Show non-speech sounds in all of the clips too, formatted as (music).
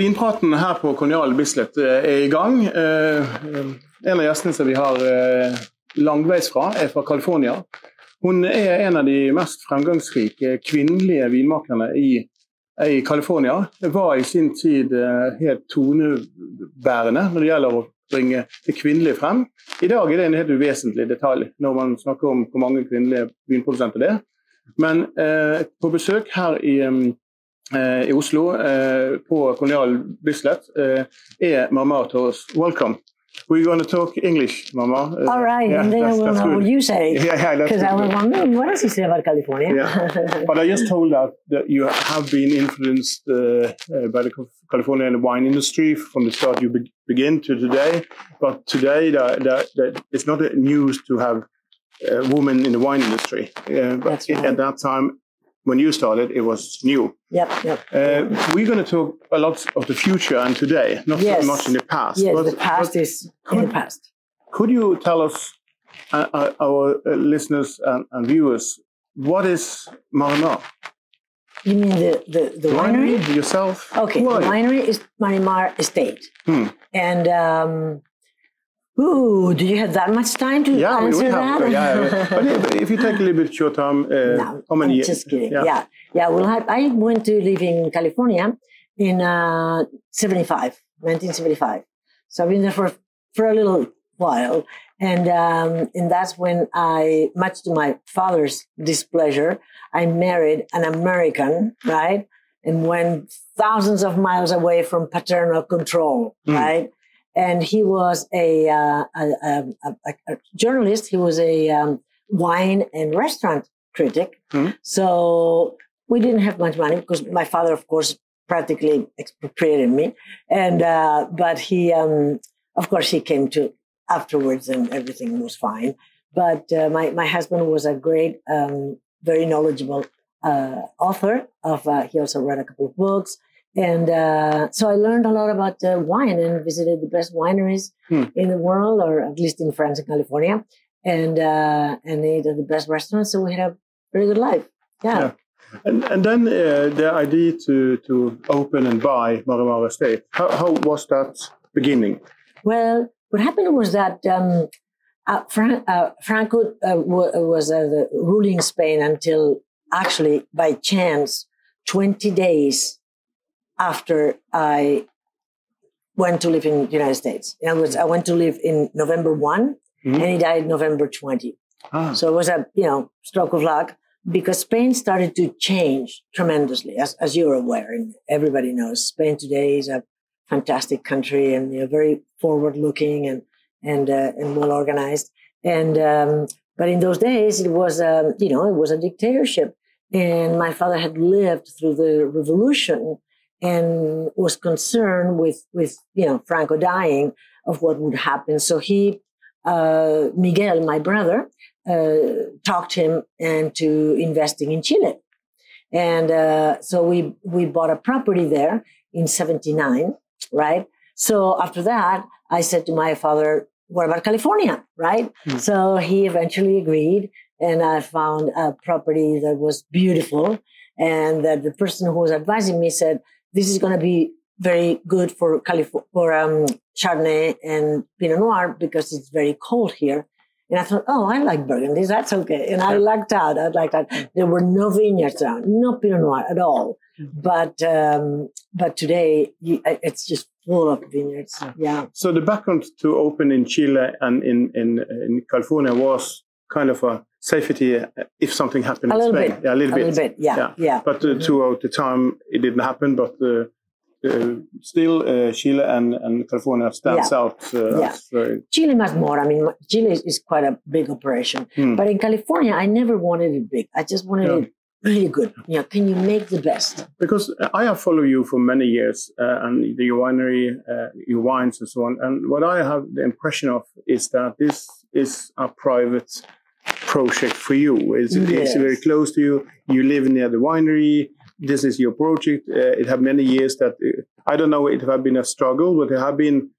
Vinpraten her på Konjal Bislett eh, er i gang. Eh, en av gjestene som vi har langveisfra, langveis fra, er fra California. Hun er en av de mest fremgangsrike kvinnelige vinmakerne i, i California. Var i sin tid helt tonebærende når det gjelder å bringe det kvinnelige frem. I dag er det en helt uvesentlig detalj når man snakker om hvor mange kvinnelige vinprodusenter det er. Men eh, på besøk her i Eh, i Oslo eh, på Kolonial Bislett er Marmar Torres. Welcome. We're going to talk English, Mama. Uh, All right, yeah, and then I will know what you say. (laughs) Yeah, yeah, Because I was wondering, what does he say about California? Yeah. but I just told that, that you have been influenced uh, uh, by the Californian wine industry from the start you be begin to today. But today, that, that, that it's not news to have a woman in the wine industry. Uh, but right. at that time, when you started, it was new. Yep, yep. Uh, we're going to talk a lot of the future and today, not yes. so much in the past. Yes, but, the past is could, in the past. Could you tell us, uh, uh our uh, listeners and, and, viewers, what is Marimar? You mean the, the, the winery? winery? Yourself? Okay, the winery is Marimar Estate. Hmm. And um, Ooh, do you have that much time to yeah, answer we, we that? Have, yeah, (laughs) but if you take a little bit short time, uh, no, how many I'm Just kidding. Yeah, yeah. yeah well, I, I, went to live in California in uh, 75, 1975. So I've been there for for a little while, and um, and that's when I, much to my father's displeasure, I married an American, right, and went thousands of miles away from paternal control, mm. right and he was a, uh, a, a, a, journalist. He was a um, wine and restaurant critic. Mm-hmm. So we didn't have much money because my father, of course, practically expropriated me. And uh, but he, um, of course, he came to afterwards, and everything was fine. But uh, my my husband was a great, um, very knowledgeable uh, author. Of uh, he also read a couple of books. And uh, so I learned a lot about uh, wine and visited the best wineries hmm. in the world, or at least in France and California, and uh, and ate at the best restaurants. So we had a very good life. Yeah. yeah. And, and then uh, the idea to, to open and buy Marimar Estate, how, how was that beginning? Well, what happened was that um, uh, Fran- uh, Franco w- was ruling Spain until actually by chance 20 days after I went to live in the United States. In other words, I went to live in November one mm-hmm. and he died November 20. Ah. So it was a, you know, stroke of luck because Spain started to change tremendously, as, as you're aware, and everybody knows. Spain today is a fantastic country and you know, very forward looking and, and, uh, and well organized. And, um, but in those days, it was, um, you know, it was a dictatorship. And my father had lived through the revolution and was concerned with with you know Franco dying of what would happen. So he, uh, Miguel, my brother, uh, talked him into investing in Chile, and uh, so we we bought a property there in '79, right? So after that, I said to my father, "What about California?" Right? Mm. So he eventually agreed, and I found a property that was beautiful, and that the person who was advising me said this is going to be very good for California, for um, Chardonnay and Pinot Noir because it's very cold here. And I thought, oh, I like Burgundy. That's okay. And I liked that. I liked that. There were no vineyards around, no Pinot Noir at all. Mm-hmm. But um, but today it's just full of vineyards. Yeah. So the background to open in Chile and in in, in California was kind of a safety uh, if something happened a in Spain. Bit. Yeah, a little a bit. Little bit. Yeah, yeah. yeah. But uh, mm-hmm. throughout the time, it didn't happen. But uh, uh, still, uh, Chile and, and California stands yeah. out. Uh, yeah. Very... Chile much more. I mean, Chile is, is quite a big operation. Hmm. But in California, I never wanted it big. I just wanted yeah. it really good. Yeah, can you make the best? Because I have followed you for many years uh, and the winery, uh, your wines and so on. And what I have the impression of is that this is a private project for you. It's, yes. it's very close to you. You live near the winery. This is your project. Uh, it had many years that uh, I don't know. It have been a struggle, but it have been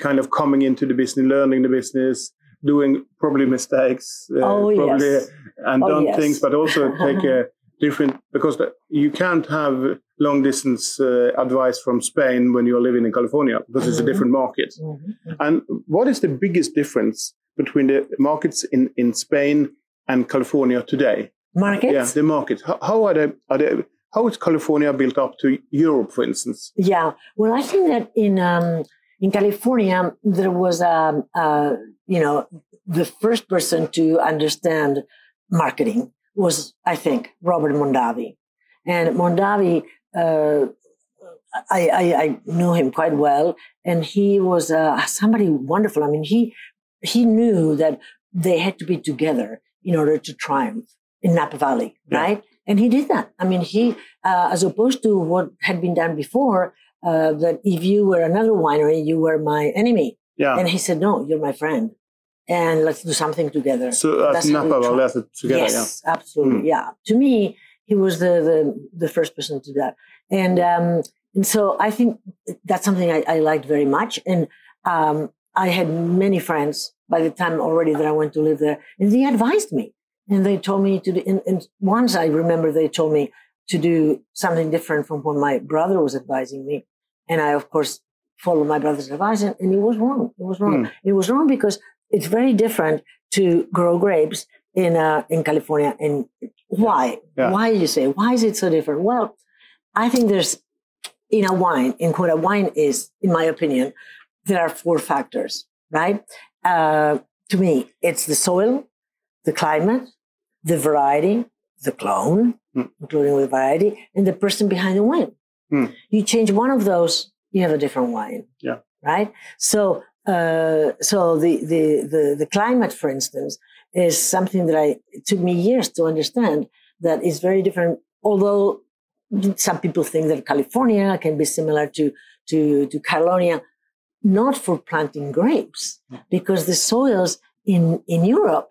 kind of coming into the business, learning the business, doing probably mistakes, uh, Oh, probably yes. and Oh, done yes. things, but also (laughs) take a different because you can't have long distance uh, advice from Spain when you're living in California because it's a different market. Mhm. And what is the biggest difference between the markets in, in Spain and California today? Markets? Yeah, the market. How, how are they? Are they? How is California built up to Europe, for instance? Yeah. Well, I think that in um, in California there was um, uh, you know the first person to understand marketing was I think Robert Mondavi, and Mondavi. Uh, I, I, I knew him quite well, and he was uh, somebody wonderful. I mean, he he knew that they had to be together in order to triumph in Napa Valley, Yeah. right? And he did that. I mean, he, uh, as opposed to what had been done before, uh, that if you were another winery, you were my enemy. Yeah. And he said, no, you're my friend. And let's do something together. so uh, That's Napa Valley it together. yes, absolutely. Hmm. Yeah. To me, he was the, the, the first person to do that. And, um, and so I think that's something I, I liked very much. And um, I had many friends by the time already that I went to live there, and they advised me. And they told me to do, and, and once I remember they told me to do something different from what my brother was advising me. And I, of course, followed my brother's advice, and, and it was wrong. It was wrong. Hmm. It was wrong because it's very different to grow grapes in uh, in California. And why? Yeah. Why you say? Why is it so different? Well, I think there's in a wine, in what a wine is, in my opinion, there are four factors, right? Uh, to me, it's the soil, the climate, the variety, the clone, Hmm. including with variety, and the person behind the wine. Hmm. You change one of those, you have a different wine. Yeah. Right. So, uh, so the, the the the climate, for instance, is something that I it took me years to understand. That is very different. Although some people think that California can be similar to to to Catalonia, not for planting grapes, because the soils in in Europe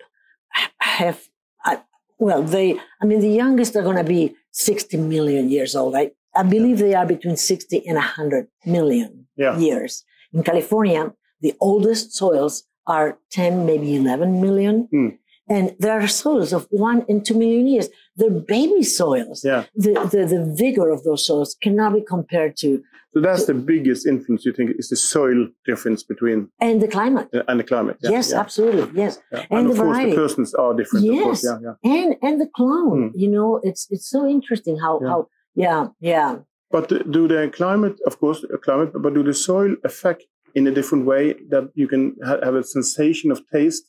have uh, well they I mean the youngest are going to be 60 million years old. I I believe they are between 60 and 100 million Yeah. years. In California, the oldest soils are 10, maybe 11 million. Hmm. And there are soils of one and two million years. They're baby soils. Yeah. The, the, the vigor of those soils cannot be compared to, So that's the biggest influence you think is the soil difference between and the climate. and the climate. Yeah, yes, yeah, absolutely. Yes. yeah. And And, the of course variety. the persons are different. Of course. Yes. Yeah, yeah. And, and the clone, Hmm. you know, it's, it's so interesting how, Yeah. how, yeah, yeah. But do the climate, of course, uh, climate, but do the soil affect in a different way that you can ha- have a sensation of taste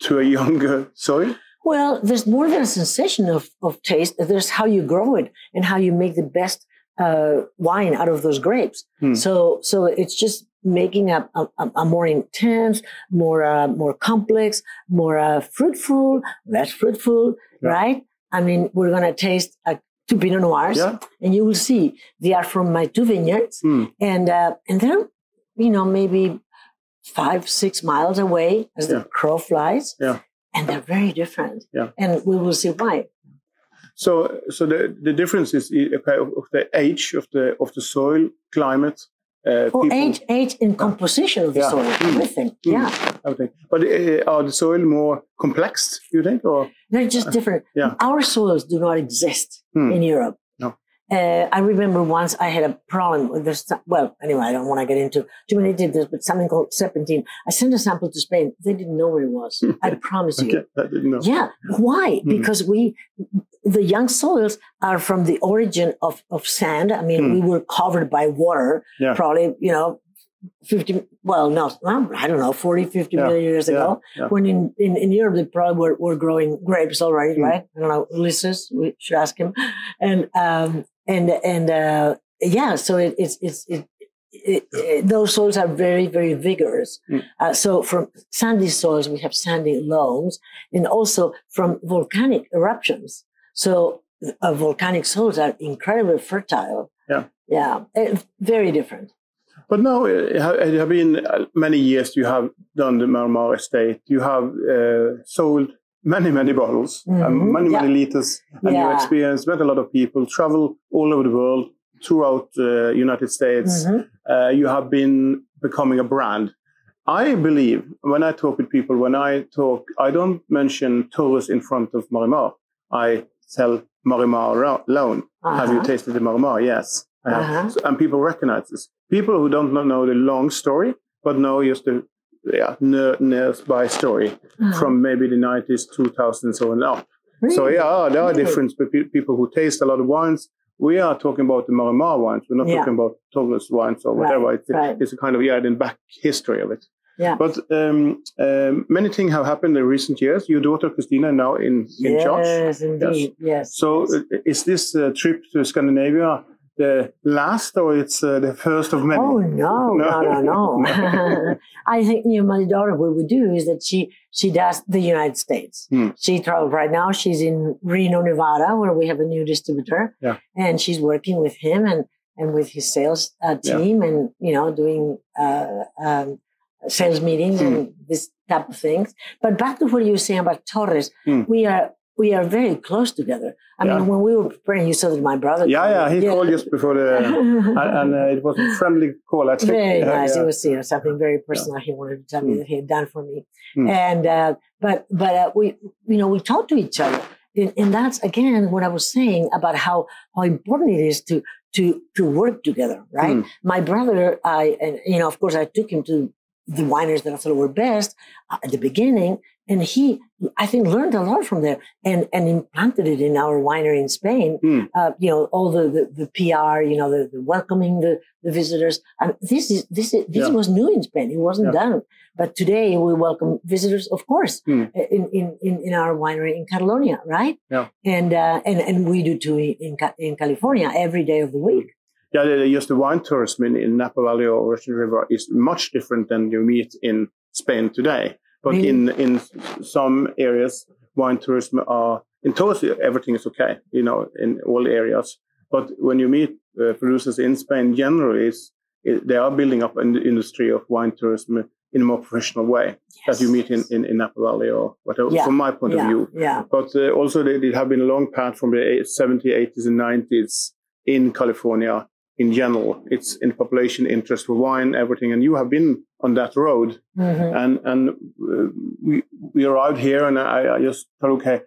to a younger soil? Well, there's more than a sensation of, of taste. There's how you grow it and how you make the best uh, wine out of those grapes. Hmm. So, so it's just making a, a, a more intense, more uh, more complex, more uh, fruitful, less fruitful, Yeah. right? I mean, we're gonna taste two Pinot Noirs, Yeah. and you will see they are from my two vineyards, Hmm. and uh, and they're you know maybe five six miles away as Yeah. the crow flies Yeah. and they're very different Yeah. and we will see why So, so the, the difference is uh, okay, of the age of the of the soil, climate, uh, oh people, age age in composition of the Yeah. soil Mm. everything Mm. yeah everything. But uh, are the soil more complex? You think, or they're just different Yeah. our soils do not exist Hmm. in europe. Uh, I remember once I had a problem with this. Well, anyway, I don't want to get into too many details, but something called serpentine. I sent a sample to Spain. They didn't know where it was. (laughs) I promise you. okay, that didn't know. Yeah. Why? Mhm. Because we, the young soils are from the origin of, of sand. I mean, Hmm. we were covered by water, Yeah. probably, you know, 50, well, no, I don't know, 40, 50 Yeah. million years ago. yeah. When in, in, in Europe, they probably were, were growing grapes already, Hmm. right? I don't know, Ulysses, we should ask him. And, um, and, and, uh, yeah, so it, it's, it's, it, it, it- those soils are very, very vigorous. Mm. Uh, so from sandy soils, we have sandy loams, and also from volcanic eruptions. So uh, volcanic soils are incredibly fertile. Yeah. Yeah, eh, very different. But now it ha- it have been uh, many years you have done the Marimar estate. You have uh, sold many, many bottles, um, Mhm, many, yeah. many liters, and you experience, met a lot of people, travel all over the world, throughout the United States. Mhm. Uh, you have been becoming a brand. I believe when I talk with people, when I talk, I don't mention Torres in front of Marimar. I sell Marimar alone. Uh-huh. Have you uh-huh. tasted the Marimar? Yes. Uh-huh. So, and people recognize this. People who don't know the long story, but know just the yeah, nearby story uh-huh. from maybe the 90s, 2000s, so on up. Really? So yeah, there are really? different people who taste a lot of wines. We are talking about the Marimar wines. We're not yeah. talking about Torres wines or whatever. Right. It's, right. it's, a kind of yeah, in back history of it. Yeah. But um, um, many things have happened in recent years. Your daughter Christina now in, in yes, charge. Yes, indeed. Yes. So yes. Is this uh, trip to Scandinavia the last or it's uh, the first of many? Oh no, (laughs) no, no, no. no. (laughs) I think you know my daughter. What we do is that she she does the United States. Hmm. She travels right now. She's in Reno, Nevada, where we have a new distributor. Yeah. and she's working with him and and with his sales uh, team, yeah. and you know doing uh, um, sales meetings mm. and this type of things. But back to what you were saying about Torres, mm. we are we are very close together. I yeah. mean, when we were preparing, you saw that my brother. Yeah, yeah, he yeah. called just before the, (laughs) and, uh, it was a friendly call. I think. Very nice. It was you know something very personal he wanted to tell me mm. that he had done for me, mm. and uh, but but uh, we you know we talked to each other, and, and that's again what I was saying about how how important it is to to to work together, right? Mm. My brother, I and you know, of course, I took him to the wineries that I thought were best uh, at the beginning. And he, I think, learned a lot from there and, and implanted it in our winery in Spain. Mm. Uh, you know, all the, the, the, PR, you know, the, the welcoming the, the visitors. And this is, this is, this yeah. was new in Spain. It wasn't yeah. done. But today we welcome visitors, of course, mm. in, in, in, in, our winery in Catalonia, right? Yeah. And, uh, and, and we do too in, in California every day of the week yeah, just the wine tourism in, in Napa Valley or Russian River is much different than you meet in Spain today. But in in some areas, wine tourism are in total everything is okay, you know, in all areas. But when you meet uh, producers in Spain, generally, it, they are building up an industry of wine tourism in a more professional way yes. that you meet in, in, in Napa Valley or whatever, yeah. from my point yeah. of view. Yeah. But uh, also, they, they have been a long path from the 70s, 80s, and 90s in California in general. It's in population interest for wine, everything. And you have been on that road. Mm-hmm. And and uh, we we arrived here, and I, I, just thought, okay,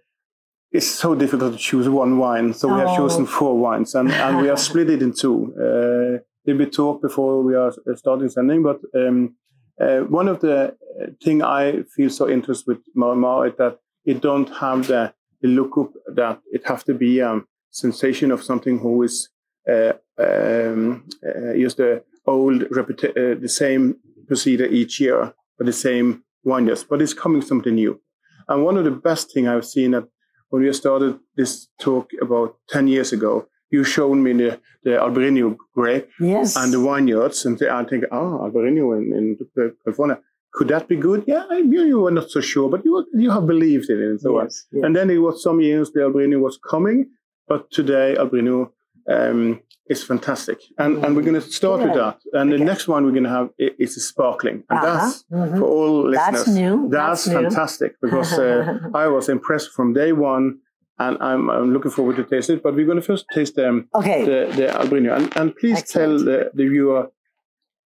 it's so difficult to choose one wine. So we have oh. chosen four wines, and, and we are (laughs) split it in two. Uh, a bit talk before we are starting sending, but um, uh, one of the uh, thing I feel so interested with Marimar is that it don't have the, the look up that it have to be a um, sensation of something who is uh, um, uh, just the old repeti- uh, the same procedure each year for the same wonders, but it's coming something new. And one of the best thing I've seen that when we started this talk about 10 years ago, you showed me the, the Albarino grape yes. and the vineyards, and I think, oh, Albarino in, in California. Could that be good? Yeah, I knew you were not so sure, but you you have believed in it and so yes, on. Yes. And then it was some years the Albarino was coming, but today Albarino um, is fantastic. And, and we're going to start yeah. with that. And okay. the next one we're going to have is a sparkling. And uh-huh. that's mm-hmm. for all listeners. That's new. That's, that's fantastic new. because uh, (laughs) I was impressed from day one. And I'm, I'm looking forward to taste it. But we're going to first taste um, okay. the, the Albarino. And, and please Excellent. tell the, the viewer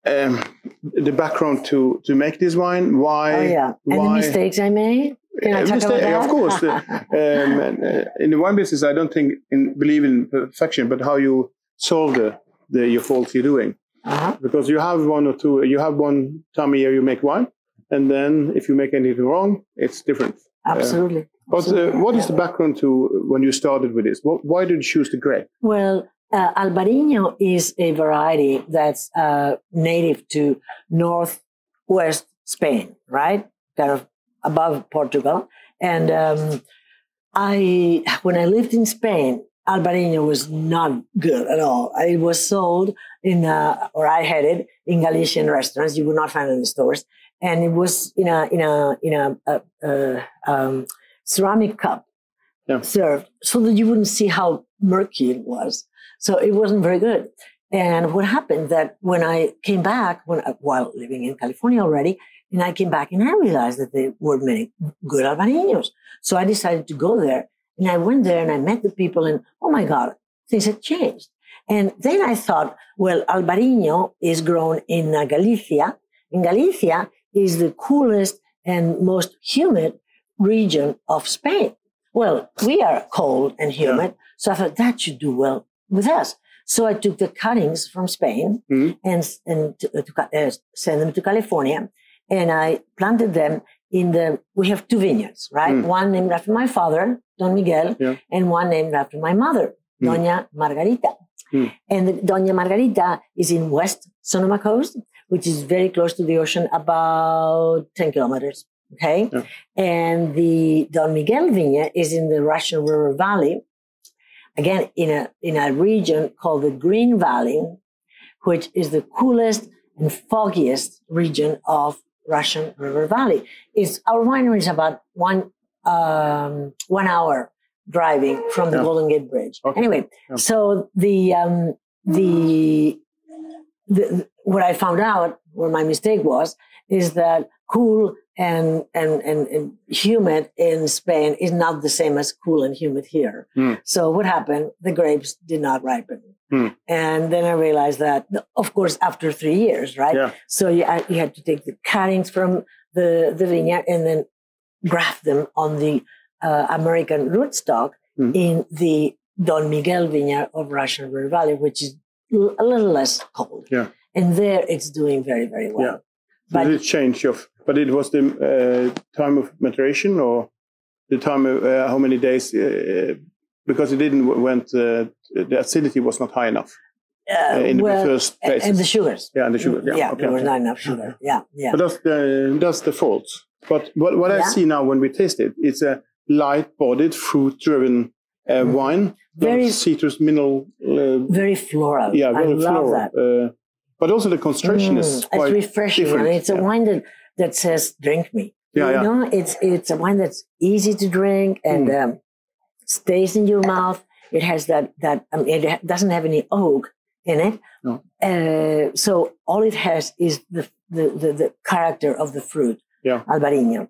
um, the background to, to make this wine. Why? Oh, yeah. And why, the mistakes I made? Can I talk about that? Of course. um, uh, in the wine business, I don't think in believe in perfection, but how you solve the, the your faults you're doing. Uh-huh. Because you have one or two, you have one time a year you make wine, and then if you make anything wrong, it's different. Absolutely. Uh, but uh, what is the background to when you started with this? What, why did you choose the grape? Well, uh, Albarino is a variety that's uh, native to northwest Spain, right? Kind of above Portugal. And um, I, when I lived in Spain, Albarino was not good at all. It was sold in, uh, or I had it in Galician restaurants. You would not find it in the stores. And it was in a, in a, in a, a, a um, ceramic cup yeah. served so that you wouldn't see how murky it was. So it wasn't very good. And what happened that when I came back, when while living in California already, and I came back and I realized that there were many good Albarinos. So I decided to go there and I went there and I met the people and oh my God, things had changed. And then I thought, well, Albarino is grown in uh, Galicia. And Galicia is the coolest and most humid region of Spain. Well, we are cold and humid, yeah. so I thought that should do well with us. So I took the cuttings from Spain mm-hmm. and, and to, to uh, send them to California, and I planted them in the. We have two vineyards, right? Mm. One named after my father, Don Miguel, yeah. and one named after my mother, mm. Doña Margarita. Mm. And the, Doña Margarita is in West Sonoma Coast, which is very close to the ocean, about 10 kilometers. Okay. Yeah. And the Don Miguel vineyard is in the Russian River Valley, again, in a, in a region called the Green Valley, which is the coolest and foggiest region of Russian River Valley. It's, our winery is about one, um, one hour driving from the yeah. Golden Gate Bridge. Okay. Anyway, yeah. so the, um, the, the, what I found out, where my mistake was, is that cool and, and, and, and, humid in Spain is not the same as cool and humid here. Mm. So what happened? The grapes did not ripen. Mm. And then I realized that, of course, after three years, right? Yeah. So you, you had to take the cuttings from the, the vineyard and then graft them on the uh, American rootstock mm. in the Don Miguel vineyard of Russian River Valley, which is a little less cold. Yeah. And there it's doing very, very well. Yeah. So but, did it change of but it was the uh, time of maturation or the time of uh, how many days? Uh, because it didn't went uh, the acidity was not high enough. Uh, in well, the first place. And the sugars. Yeah, and the sugar. Yeah, yeah okay, there was not enough sugar. Yeah, yeah. But that's the, that's the fault. But what, what yeah. I see now when we taste it, it's a light-bodied, fruit-driven uh, mm. wine. Very citrus, mineral. Uh, very floral. Yeah, very I floral. Uh, but also the concentration mm, is quite It's refreshing. Different. It's a wine that that says "drink me." Yeah, you yeah. know, it's it's a wine that's easy to drink and mm. um, stays in your mouth. It has that that um, it doesn't have any oak in it. No. Uh, so all it has is the, the, the, the character of the fruit. Yeah. Albarino.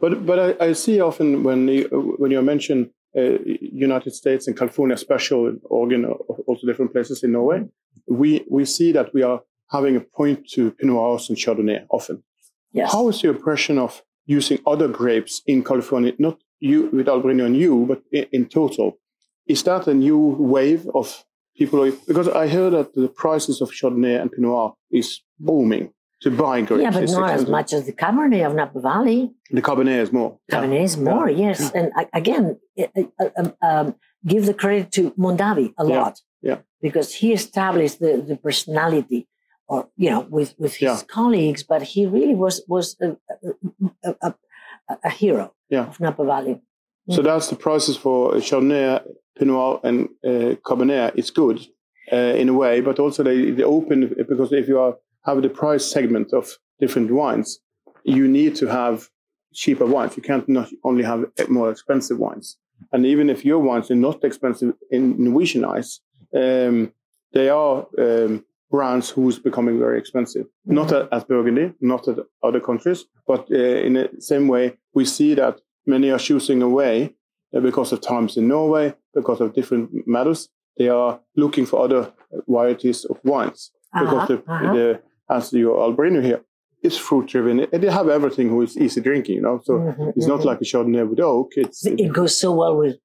But but I, I see often when you, when you mention uh, United States and California, special Oregon, also different places in Norway, we we see that we are having a point to Pinot Noirs and Chardonnay often. Yes. How is your impression of using other grapes in California, not you with Albarino and you, but in, in, total? Is that a new wave of people? Because I heard that the prices of Chardonnay and Pinot Noir is booming to buy grapes. Yeah, but not as much as the Cabernet of Napa Valley. The Cabernet is more. Cabernet yeah. is more, yeah. yes. Yeah. And again, um, give the credit to Mondavi a lot. Yeah. Because he established the, the personality or you know with with his yeah. colleagues but he really was was a, a, a, a hero yeah. of Napa Valley. So that's the process for Chardonnay, Pinot and uh, Cabernet. It's good uh, in a way, but also they, they open because if you are have the price segment of different wines, you need to have cheaper wines. You can't not only have more expensive wines. And even if your wines are not expensive in Norwegian eyes, um, they are um, brands who's becoming very expensive. Mm-hmm. Not at, at, Burgundy, not at other countries, but uh, in the same way, we see that many are choosing away uh, because of times in Norway, because of different matters. They are looking for other varieties of wines uh-huh, because the, uh-huh. the, as your Albarino here is fruit driven. They have everything who is easy drinking, you know. So mm-hmm, it's not mm-hmm. like a Chardonnay with oak. It's, it, it goes so well with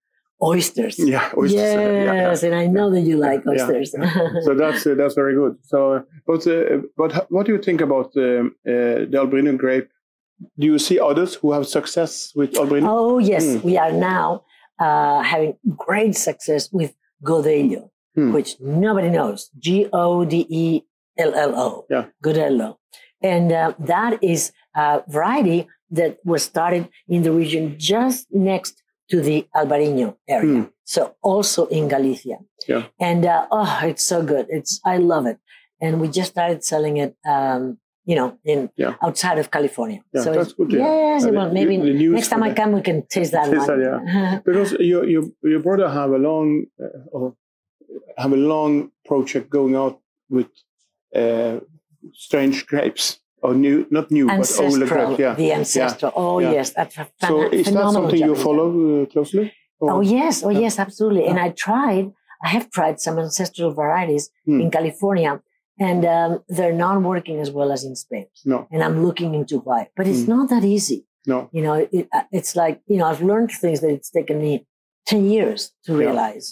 oysters. Yeah, oysters. Yes, yeah. and I know that you like oysters. Yeah, yeah. so (laughs) that's uh, that's very good. So, but uh, but what do you think about um, uh, the Albarino grape? Do you see others who have success with Albarino? Oh yes, mm. we are now uh, having great success with Godello, mm. which nobody knows. G O D E L L O. Yeah, Godello, and uh, that is a variety that was started in the region just next to the Albarino area. Mm. So also in Galicia. Yeah. And uh, oh, it's so good. It's I love it. And we just started selling it. Um, you know, in yeah. outside of California. Yeah, so that's good. Yeah. Yes, well, maybe next time I come, we can taste that taste one. That, yeah. (laughs) because your your your brother have a long uh, have a long project going out with uh, strange grapes or new, not new, ancestral, but older grapes. Yeah, the ancestral. Yeah. Oh, yeah. yes, that's a So is that something you follow uh, closely? Or? Oh yes, oh yes, absolutely. And I tried. I have tried some ancestral varieties Hmm. in California, and um, they're not working as well as in Spain. No, And I'm looking into why, but it's Hmm. not that easy. no. You know, it, uh, it's like you know, I've learned things that it's taken me ten years to Yeah. realize.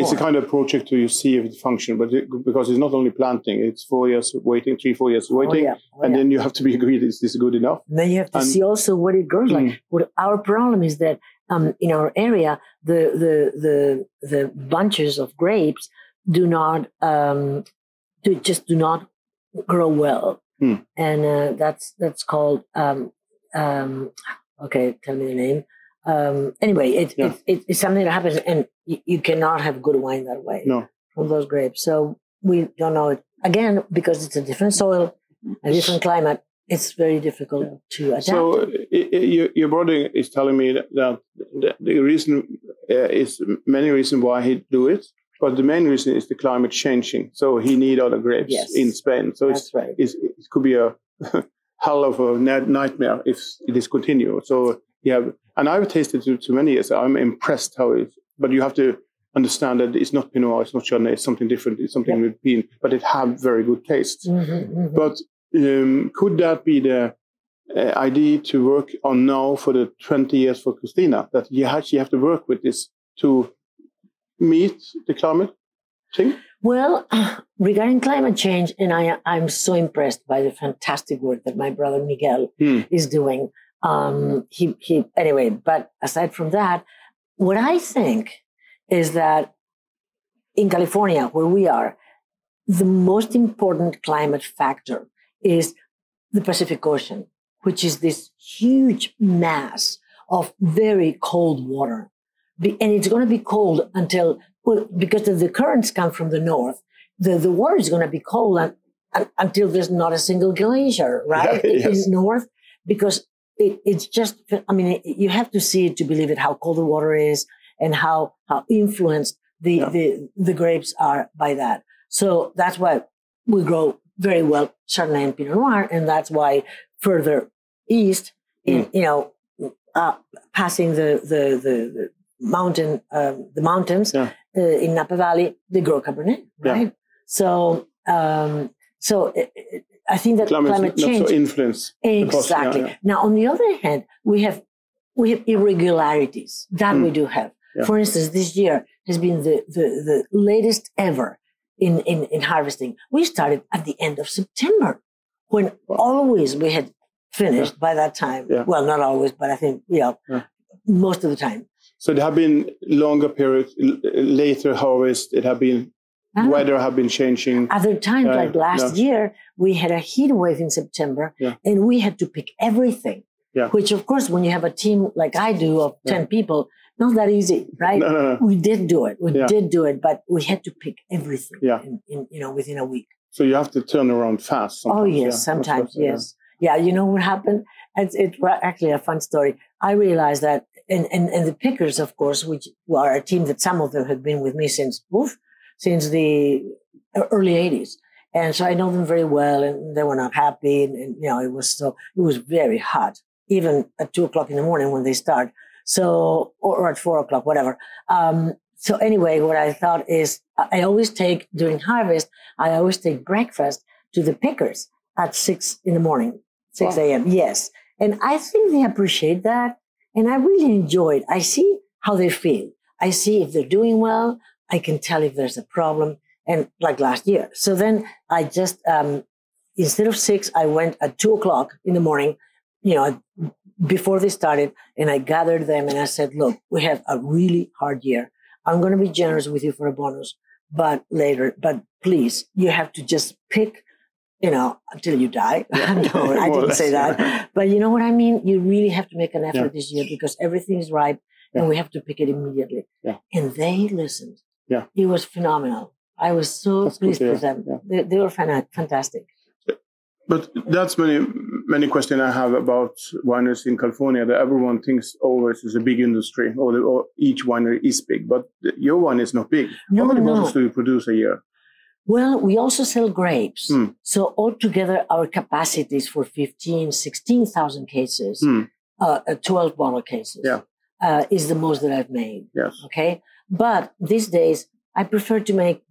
It's a kind of project to you see if it functions, but it, because it's not only planting, it's four years waiting, three, four years Oh, waiting, yeah. Oh, and yeah. then you have to be agreed is this good enough? And then you have to and- see also what it grows like. Mm. What our problem is that um, in our area, the the the the bunches of grapes do not um, do just do not grow well, Hmm. and uh, that's that's called um, um, okay. Tell me the name. Um, anyway, it, Yeah. it, it, it's something that happens, and you, you cannot have good wine that way No. from those grapes. So we don't know it again because it's a different soil, a different climate. It's very difficult to adapt. So i i your, your brother is telling me that, that the, reason uh, is many reasons why he do it, but the main reason is the climate changing. So he need other grapes Yes. in Spain. So it's, right. it's, it could be a (laughs) hell of a nightmare if it is continue. So yeah, and I've tasted it too many years. I'm impressed how it. But you have to understand that it's not Pinot Noir, it's not Chardonnay, it's something different. It's something with European, but it have very good taste. Mhm, mhm. But um, could that be the uh, idea to work on now for the 20 years for Christina? That you actually have to work with this to meet the climate thing? Well, (sighs) regarding climate change, and I, I'm so impressed by the fantastic work that my brother Miguel Hmm. is doing. Um, he, he, anyway, but aside from that, what I think is that in California, where we are, the most important climate factor is the Pacific Ocean, which is this huge mass of very cold water. And it's going to be cold until, well, because the, the currents come from the north, the, the water is going to be cold un, un- until there's not a single glacier, right? Yeah, (laughs) in- yes. In north, because it, it's just, I mean, it, you have to see it to believe it, how cold the water is and how, how influenced the, Yeah. the, the grapes are by that. So that's why we grow very well Chardonnay and Pinot Noir, and that's why further east, in Mm. you know, uh, passing the the the, the mountain um, the mountains Yeah. uh, in Napa Valley, they grow Cabernet, Yeah. right? So um, so it, it, I think that Climate, climate change so influence. yeah, exactly. yeah. Now, on the other hand, we have we have irregularities that Mm. we do have. Yeah. For instance, this year has been the, the, the latest ever in, in, in harvesting. We started at the end of September when Wow. always we had finished by that time. Yeah. Well, not always, but I think, you know, Yeah. most of the time. So there have been longer periods, later harvest. It have been Ah. weather have been changing. Other times, Yeah, like last year, we had a heat wave in September Yeah. and we had to pick everything. Yeah. Which, of course, when you have a team like I do of. 10 people, not that easy, right? No, no, no. We did do it. We did do it, but we had to pick everything Yeah. in, in, you know, within a week. So you have to turn around fast. oh, yes, sometimes, yes. Yeah, you know what happened? It's, it's actually a fun story. I realized that, and, and, and the pickers, of course, which are a team that some of them have been with me since, oof, since the early 80s. And so I know them very well, and they were not happy. And, and you know, it was so, it was very hot, even at two o'clock in the morning when they start. So, or, or at four o'clock, whatever. Um, so anyway, what I thought is I always take during harvest, I always take breakfast to the pickers at six in the morning, 6 Wow. a.m. Yes. And I think they appreciate that. And I really enjoy it. I see how they feel. I see if they're doing well. I can tell if there's a problem. And like last year. So then I just, um, instead of six, I went at two o'clock in the morning, you know, before they started and I gathered them and I said, look, we have a really hard year. I'm going to be generous with you for a bonus, but later, but please, you have to just pick, you know, until you die. (laughs) no, I didn't say yeah. that. But you know what I mean? You really have to make an effort Yeah. this year because everything is ripe Yeah. and we have to pick it immediately. Yeah. And they listened. Yeah. It was phenomenal. I was so That's pleased to hear. with them. Yeah. They, they were fantastic. But that's many many questions I have about wineries in California. That everyone thinks always is a big industry, or, the, or each winery is big. But your wine is not big. No, How many no. bottles do you produce a year? Well, we also sell grapes. Hmm. So altogether, our capacity is for 15, 16,000 cases, uh, uh, 12 bottle cases Yeah. uh, is the most that I've made. Yes. Okay. But these days, I prefer to make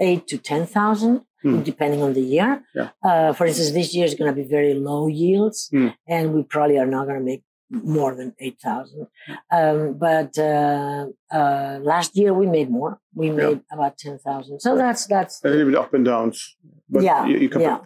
eight to ten thousand, Hmm. depending on the year. Yeah. Uh, for instance, this year is going to be very low yields, Hmm. and we probably are not going to make more than eight thousand. Um, but uh, uh, last year we made more. We made about ten thousand. So that's that's a little bit up and downs. But Yeah, your, your yeah.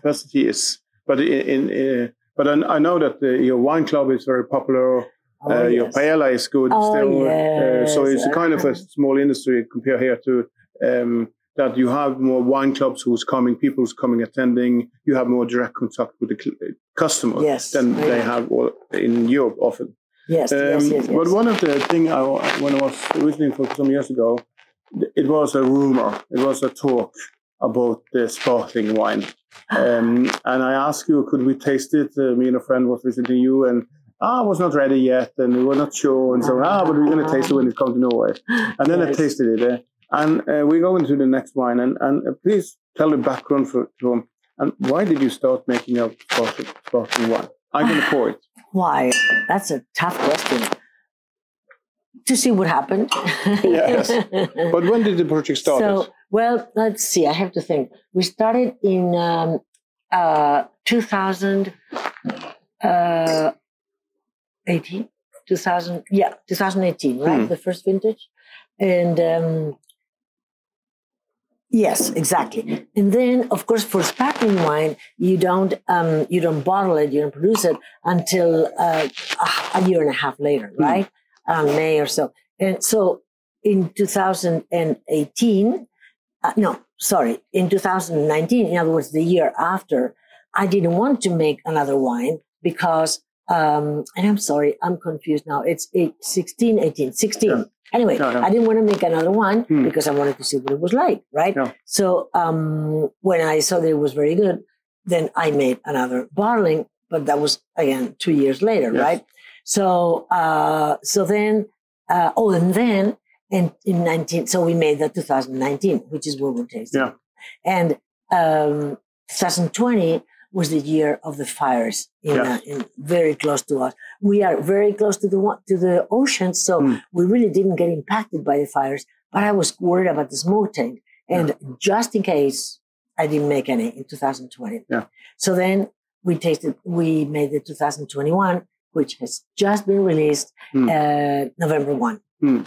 is. But in, in uh, but I, I know that uh, your wine club is very popular. Oh, uh, Your yes. paella is good Oh, still. uh, so yes. it's a kind of a small industry compared here to um, that you have more wine clubs who's coming, people who's coming attending. You have more direct contact with the cl- customer Yes, than I they have in Europe often. yes, yes, Um, yes, yes. But one of the thing I, when I was visiting for some years ago, it was a rumor, it was a talk about the sparkling wine. (sighs) Um, and I asked you, could we taste it? Uh, me and a friend was visiting you, and ah, I was not ready yet, and we were not sure, and so ah, but we're going to taste it when it comes to Norway. And then I tasted it, uh, and uh, we go into the next wine, and, and uh, please tell the background for to him. And why did you start making a sparkling, sparkling wine? I'm going to pour it. (sighs) Why? That's a tough question. To see what happened. (laughs) Yes. But when did the project start? So, well, let's see. I have to think. We started in um, uh, 2000, uh, 18, 2000, yeah, 2018, right? Hmm. The first vintage. And um, yes, exactly. And then, of course, for sparkling wine, you don't um, you don't bottle it, you don't produce it until uh, a year and a half later, Hmm. right? Um, May or so. And so in 2018, uh, no, sorry, in 2019, in other words, the year after, I didn't want to make another wine because, um, and I'm sorry, I'm confused now. It's eight, 16, 18, 16. Yeah. Anyway, Yeah, yeah. I didn't want to make another one Hmm. because I wanted to see what it was like, right? Yeah. So um, when I saw that it was very good, then I made another bottling, but that was again two years later, Yes. right? So uh, so then uh, oh, and then in, in 19, so we made the 2019, which is what we're tasting. Yeah. And um, 2020 was the year of the fires in, Yeah. uh, in very close to us. We are very close to the to the ocean, so Hmm. we really didn't get impacted by the fires. But I was worried about the smoke taint, and just in case, I didn't make any in 2020. Yeah. So then we tasted. We made the 2021, which has just been released Hmm. uh, November one. Hmm.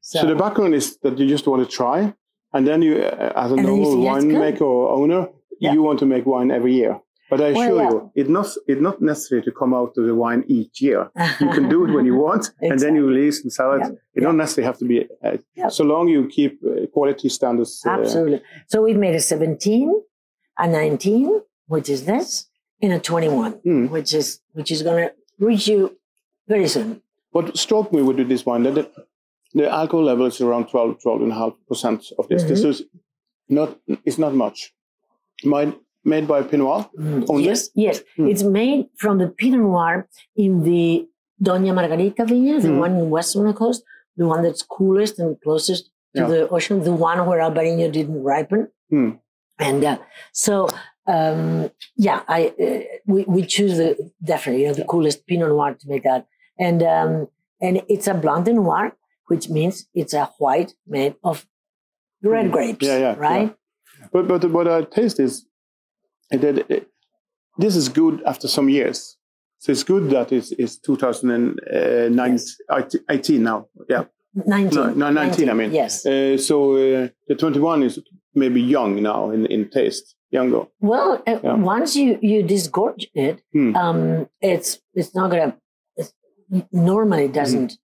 So, So the background is that you just want to try, and then you, uh, as a And then you normal say, "Yes, good." winemaker or owner, Yeah. you want to make wine every year. But I Well, assure yeah. you, it's not it's not necessary to come out of the wine each year. You can do it when you (laughs) want, and then you release and sell it. Yeah. You don't necessarily have to be. Uh, Yeah. So long you keep uh, quality standards. Uh, Absolutely. So we've made a 17, a 19, which is this, and a 21, Hmm. which is which is going to reach you very soon. What struck me with this wine that the, the alcohol level is around 12, 12.5% of this. This Mhm. is not it's not much. Made by Pinot Noir. Only? Yes, yes. Hmm. It's made from the Pinot Noir in the Doña Margarita vineyard, the Hmm. one in Western Coast, the one that's coolest and closest to Yeah. the ocean, the one where Albarino didn't ripen. Hmm. And uh, so, um, yeah, I uh, we, we choose the definitely you know, the coolest Pinot Noir to make that, and um, and it's a Blanc de Noir, which means it's a white made of red Hmm. grapes, Yeah, yeah, right? But but what I taste is that it, this is good after some years. So it's good that it's, it's 2018 now. Yeah. 19, No, no, 19, I mean. yes. Uh, so uh, the 21 is maybe young now in, in taste, younger. Well, uh, Yeah. once you you disgorge it, Hmm. um, it's it's not gonna. It's, normally, it doesn't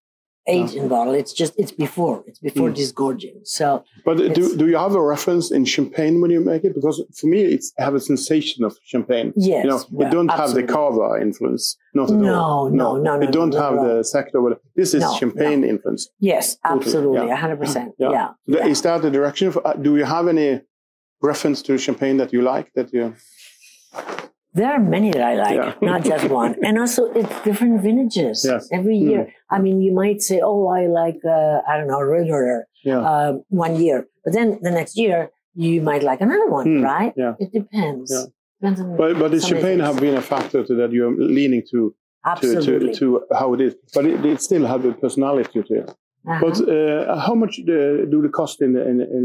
age in bottle. It's just it's before it's before Hmm. disgorging. So But do, do you have a reference in champagne when you make it? Because for me, it's I have a sensation of champagne. yes, You know, well, you don't have the cava influence. Not at No, all. no, no, no. You no, don't no, have no. the sector. but This is No, champagne influence. Yes, absolutely, yeah. hundred percent. Yeah. Yeah, yeah. Is that the direction? For, uh, do you have any reference to champagne that you like? That you There are many that I like, Yeah. not just (laughs) one. And also, it's different vintages Yes. every Mm. year. I mean, you might say, "Oh, I like uh, I don't know, regular yeah uh, one year," but then the next year you might like another one, Mm, right? yeah. It depends. Yeah. Depends on but but the champagne have been a factor to that you're leaning to to, to to how it is. But it, it still have a personality to it. Uh-huh. But uh, how much uh, do the cost in the, in, in,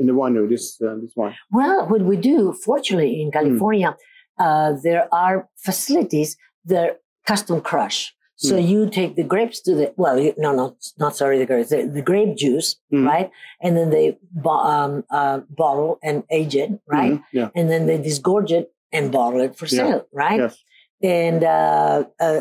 in the winery this uh, this wine? Well, what we do, fortunately, in California, uh, there are facilities that custom crush. So Mm. you take the grapes to the well, you, no, no, not sorry, the grapes, the, the grape juice, Mm. right? And then they bo- um, uh, bottle and age it, right? Mhm, Yeah. And then they disgorge it and bottle it for Yeah. sale, right? Yes. And uh, uh,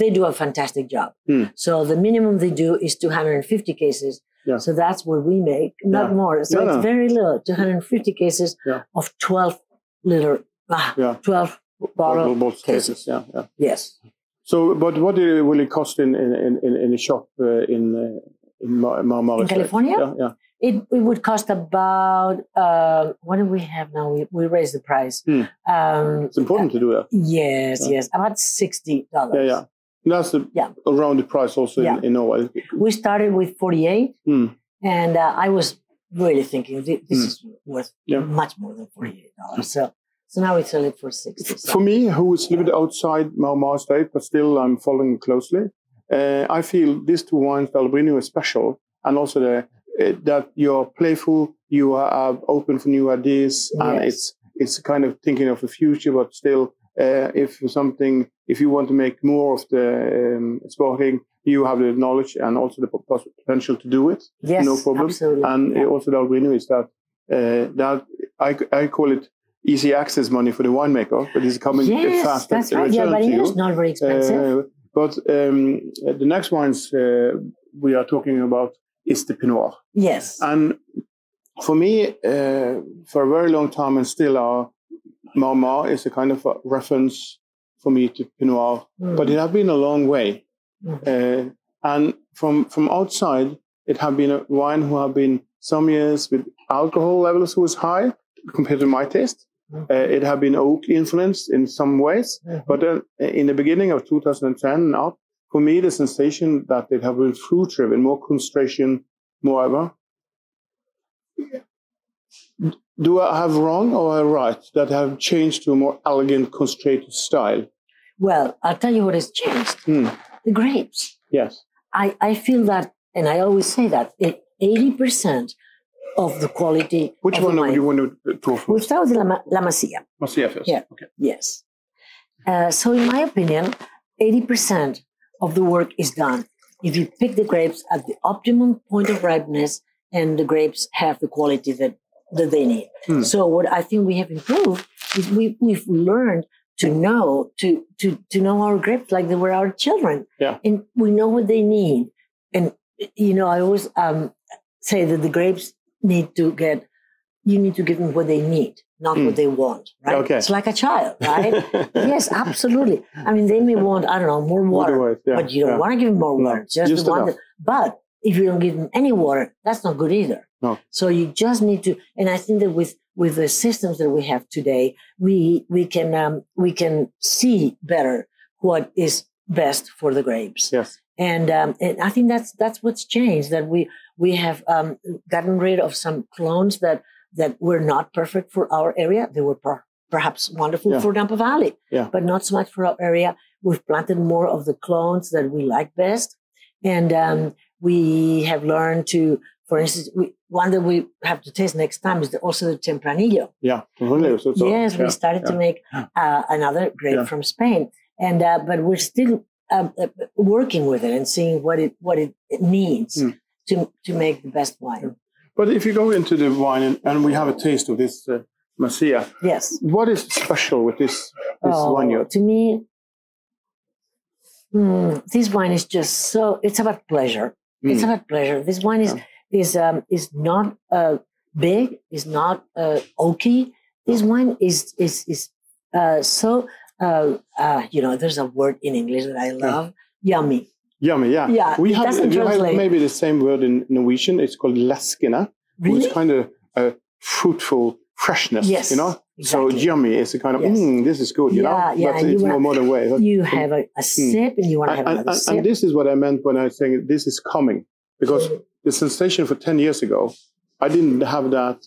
they do a fantastic job. Mm. So the minimum they do is 250 cases. Yeah. So that's what we make, not Yeah. more. So No, it's no. very little, 250 cases of 12 liter, ah, Yeah. 12 bottle. both cases. Yeah. Yeah. Yes. So, but what do- will it cost in in in, in the shop uh, in uh, in Marimar's? In California? Yeah. Yeah. It, it would cost about, uh, what do we have now? We, we raised the price. Hmm. Um, It's important to do that. yes, Yeah. yes, about $60. Yeah. Yeah. And that's the, Yeah. around the price also Yeah. in, in Norway. We started with 48 Hmm. and uh, I was really thinking this Hmm. is worth Yeah. much more than $48. So, so now it's only for 60 so- For me, who is a little bit outside Marimar Estate, but still I'm following closely, uh, I feel these two wines, the is special, and also the uh, that you're playful, you are open for new ideas, and it's it's kind of thinking of the future, but still, uh, if something, if you want to make more of the um, sporting, you have the knowledge and also the potential to do it. yes, no problem. Absolutely. And Yeah. also the is that uh, that I, I call it easy access money for the winemaker, but it's coming yes, fast. that's right. Yeah, but it is not very expensive. Uh, but um, the next wines uh, we are talking about is the Pinot Noir. yes. And for me, uh, for a very long time, and still our Marimar is a kind of a reference for me to Pinot Noir. Mm. But it has been a long way. Mm. Uh, and from, from outside, it has been a wine who have been some years with alcohol levels who was high compared to my taste. Mm. Uh, it had been oak influenced in some ways. Mhm. But then in the beginning of 2010 and up, for me, the sensation that it had been fruit driven, more concentration, moreover. Do I have wrong or I right that have changed to a more elegant, concentrated style? Well, I'll tell you what has changed. Hmm. The grapes. Yes. I, I feel that, and I always say that, 80% of the quality Which one would you want to talk for? We'll start with La, La Masia. Masia first. Yeah. Okay. Yes. Uh, so, in my opinion, 80% of the work is done. If you pick the grapes at the optimum point of ripeness and the grapes have the quality that, that they need. Hmm. So, what I think we have improved is we, we've learned to know to, to, to know our grapes like they were our children. Yeah. And we know what they need. And, you know, I always um, say that the grapes need to get, you need to give them what they need, not Hmm. what they want, right? Okay. It's like a child, right? (laughs) yes, absolutely. I mean, they may want, I don't know, more water, yeah, but you don't yeah. want to give them more No, water. Just, just the one that, but if you don't give them any water, that's not good either. No. So you just need to, and I think that with with the systems that we have today, we we can um, we can see better what is best for the grapes. Yes. And um, and I think that's that's what's changed. That we we have um, gotten rid of some clones that that were not perfect for our area. They were per- perhaps wonderful Yeah. for Napa Valley, Yeah. but not so much for our area. We've planted more of the clones that we like best, and um, we have learned to, for instance, we, one that we have to taste next time is the, also the Tempranillo. Yeah. Really, so- so- yes, we started to make uh, another grape from Spain, and uh, but we're still um, uh, working with it and seeing what it what it, it needs Mm. to to make the best wine. But if you go into the wine and, and we have a taste of this uh, Masia, Yes. what is special with this this Oh, wine? To me, mm, this wine is just so. It's about pleasure. It's Mm. about pleasure. This wine is is um, is not uh, big. Is not uh, oaky. This wine is is is uh, so. Uh, uh, you know, there's a word in English that I love. Yummy. Yummy, yeah. Yeah, we have, we have maybe the same word in Norwegian. It's called which Really? is kind of a fruitful freshness. Yes, You know? So yummy is a kind of, Yes. mm, this is good, you Yeah, know? yeah, But it's more modern way. But- (laughs) You have a, a sip, and you want to have and, another and- sip. and this is what I meant when I was saying this is coming. Because the sensation for 10 years ago, I didn't have that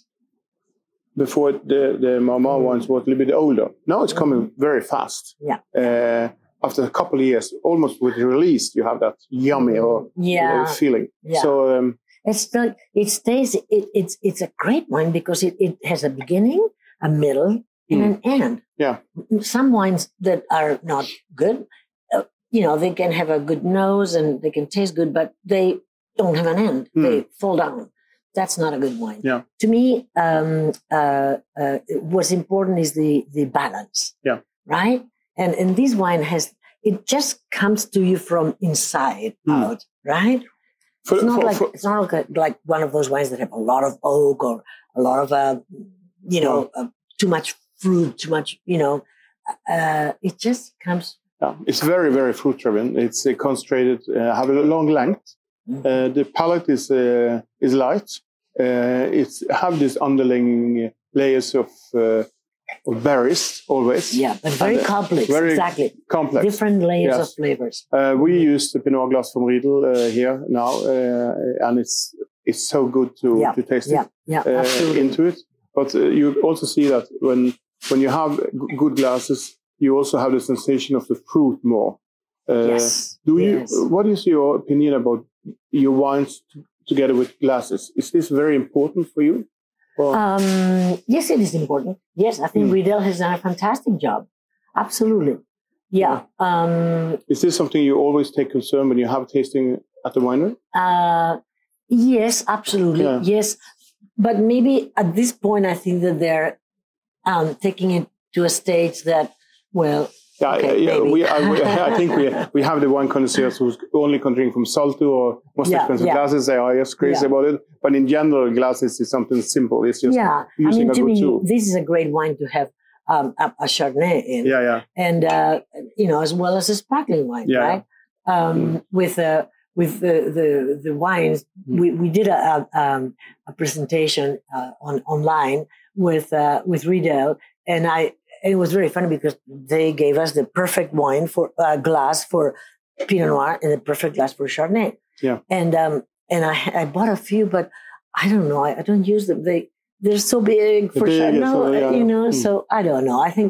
before the, the Mama Mm. ones was a little bit older. Now it's coming very fast. Yeah. Uh, after a couple of years, almost with release, you have that yummy or Yeah. feeling. Yeah. So um, It's not, it stays, it, it's, it's a great wine because it, it has a beginning, a middle, and an end. Yeah. Some wines that are not good, uh, you know, they can have a good nose and they can taste good, but they don't have an end. Hmm. They fall down. That's not a good wine. Yeah. To me, um, uh, uh, what's important is the, the balance. Yeah. Right? And, and this wine has, it just comes to you from inside Hmm. out, right? for, it's not for- like for- it's not like, like one of those wines that have a lot of oak or a lot of uh, you know uh, too much fruit, too much you know. Uh, it just comes. yeah, it's very very fruit driven. It's concentrated, uh, have a long length. Uh, the palate is uh, is light. Uh, it's have these underlying layers of uh, of berries always. Yeah, but very And, uh, complex. very exactly, complex. different layers Yes. of flavors. Uh, we use the Pinot Glass from Riedel uh, here now, uh, and it's it's so good to, Yeah, to taste Yeah, it yeah, uh, into it. But uh, you also see that when when you have good glasses, you also have the sensation of the fruit more. Uh, yes. Do you? yes. What is your opinion about your wines t- together with glasses? Is this very important for you? Um, yes, it is important. Yes, I think Mm. Riedel has done a fantastic job. Absolutely. Yeah. Um, is this something you always take concern when you have tasting at the winery? Uh, yes, absolutely. Yeah. Yes. But maybe at this point, I think that they're um, taking it to a stage that, well, Yeah, Okay, yeah. We, I, we, (laughs) I think we (laughs) we have the wine connoisseurs who's only drinking from Zalto or most Yeah, expensive yeah. glasses. They are just crazy Yeah. about it. But in general, glasses is something simple. It's just yeah. I mean, a good me, tool. this is a great wine to have um, a, a Chardonnay in. yeah, yeah, and uh, you know as well as a sparkling wine Yeah. right um, with uh, with the, the the wines Mm. we, we did a, a, um, a presentation uh, on online with uh, with Riedel and I it was very funny because they gave us the perfect wine for uh, glass for Pinot Noir and the perfect glass for Chardonnay Yeah. and um and I I bought a few but I don't know I, I don't use them they they're so big for big, Chardonnay yeah. you know Mm. so I don't know I think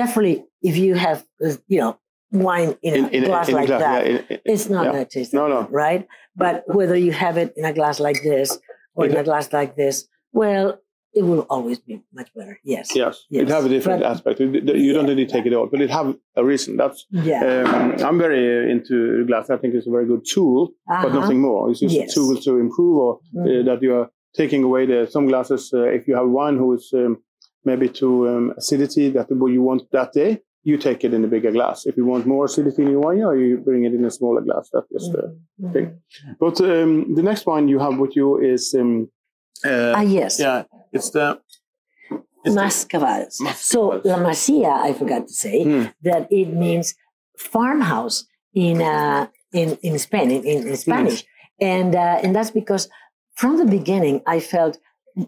definitely if you have uh, you know wine in a glass like glass, that yeah, in- in- it's not yeah. taste No, no. right but whether you have it in a glass like this or in a glass like this well it will always be much better yes yes, Yes. it have a different But- aspect. You don't really take it all, but it have a reason. That's yeah um, I'm very into glass. I think it's a very good tool, but Uh-huh. nothing more. It's just Yes. a tool to improve or Mhm. uh, that you are taking away the some glasses. Uh, if you have wine who is um, maybe too um, acidity that what you want that day, you take it in a bigger glass. If you want more acidity in your wine, yeah, you bring it in a smaller glass. That's just. Uh, Mhm. thing. but um, the next wine you have with you is um, uh, ah yes yeah, it's the. It's the Mas Cavalls. Mascavals. So La Masia, I forgot to say Hmm. that it means farmhouse in uh, in in Spain in, in, Spanish, and uh, and that's because from the beginning I felt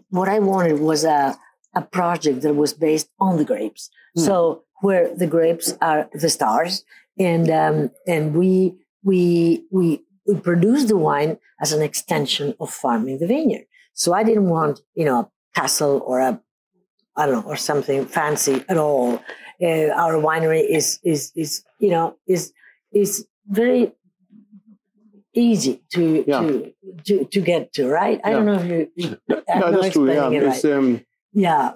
what I wanted was a a project that was based on the grapes. Hmm. So where the grapes are the stars, and um, and we we we we produce the wine as an extension of farming the vineyard. So I didn't want you know a castle or a I don't know, or something fancy at all. Uh, our winery is is is you know is is very easy to Yeah. to, to to get to. Right? I don't know if you. you yeah, not that's true. Yeah, it it's right. um, yeah,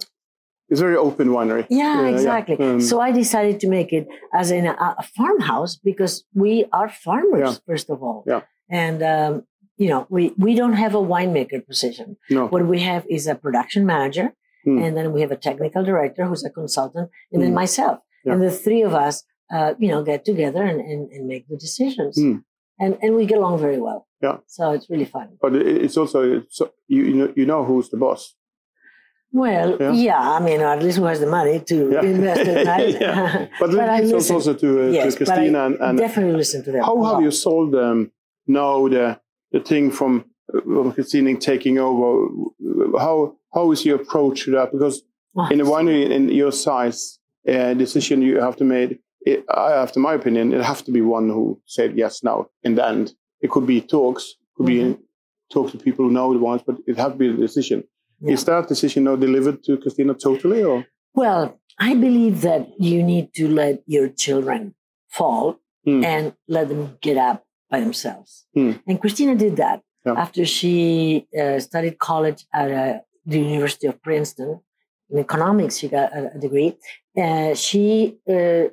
it's very open winery. yeah, yeah. exactly. Um, so I decided to make it as in a, a farmhouse because we are farmers Yeah. first of all. Yeah. And um, you know, we we don't have a winemaker position. No, What we have is a production manager, Hmm. and then we have a technical director who's a consultant, and then Hmm. myself. Yeah. And the three of us, uh, you know, get together and, and, and make the decisions. Hmm. And and we get along very well. Yeah. So it's really fun. but it's also so you you know you know who's the boss. Well, Yeah. yeah, I mean, or at least who has the money to Yeah. (laughs) invest in that. (laughs) Yeah. But, But I listen. also to, uh, Yes, to but I Christina and, and Definitely listen to them. how have you sold um, now the the thing from from Christina taking over? How how is your approach to that? Because Oh, in a winery in your size, uh, decision you have to make. It, I, after my opinion, it have to be one who said yes now. In the end, it could be talks, could be Mhm. talk to people who know the wines, but it have to be a decision. Yeah. Is that decision now delivered to Christina totally, or Well, I believe that you need to let your children fall Mm. and let them get up by themselves. Mm. And Christina did that Yeah. after she uh, studied college at uh, the University of Princeton in economics. She got a, a degree. Uh, she uh,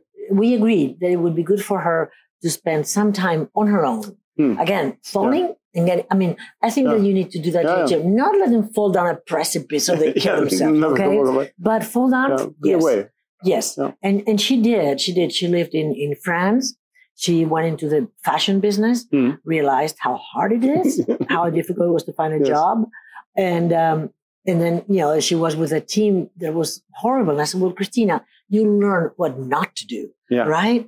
we agreed that it would be good for her to spend some time on her own. Hmm. Again, falling and getting. I mean, I think Yeah. that you need to do that. Yeah, Not let them fall down a precipice so they (laughs) kill Yeah, themselves. Okay, but fall down. Yeah, yes. Yes. Yeah. And and she did. She did. She lived in in France. She went into the fashion business, Mm. realized how hard it is, (laughs) how difficult it was to find a Yes. job. And um, and then, you know, she was with a team that was horrible. And I said, Well, Christina, you learn what not to do, Yeah. right?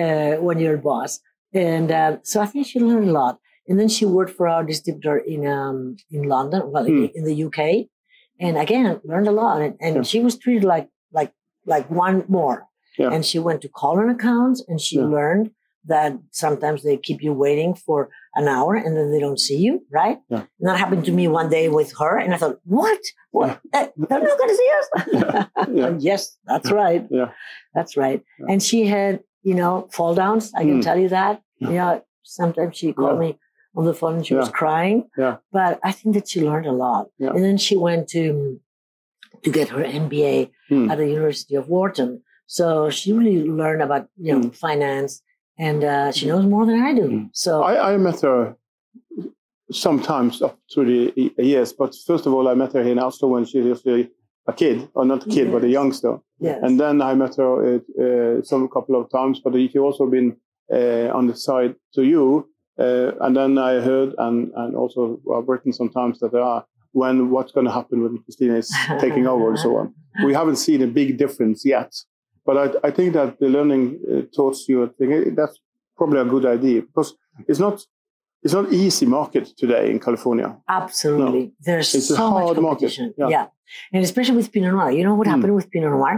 Uh, when you're a boss. And uh, so I think she learned a lot. And then she worked for our distributor in um, in London, well, in, Hmm. in the UK. And again, learned a lot. And, and Yeah. she was treated like like like one more. Yeah. And she went to call on accounts and she learned that sometimes they keep you waiting for an hour and then they don't see you, right? Yeah. And that happened to me one day with her. And I thought, what? What? Eh, They're not going to see us? (laughs) Yeah. (laughs) yes, that's right. Yeah. That's right. Yeah. And she had, you know, fall downs. I can Mm. tell you that. Yeah. You know, sometimes she called Yeah. me on the phone and she was crying. Yeah. But I think that she learned a lot. Yeah. And then she went to to get her MBA Hmm. at the University of Wharton. So she really learned about, you know, Hmm. finance and uh, she knows more than I do. Hmm. So I, I met her sometimes up through the years, but first of all, I met her in Oslo when she was a, a kid, or not a kid, but a youngster. yes. And then I met her uh, uh, some couple of times, but she also been uh, on the side to you. Uh, and then I heard and, and also well, written sometimes that there are when what's going to happen when Christina is taking over and so on. (laughs) We haven't seen a big difference yet, but I, I think that the learning uh, towards you thing eh, that's probably a good idea because it's not it's not easy market today in California. Absolutely. There's It's a so much market. competition. Yeah. Yeah. And especially with Pinot Noir. You know what Mm. happened with Pinot Noir?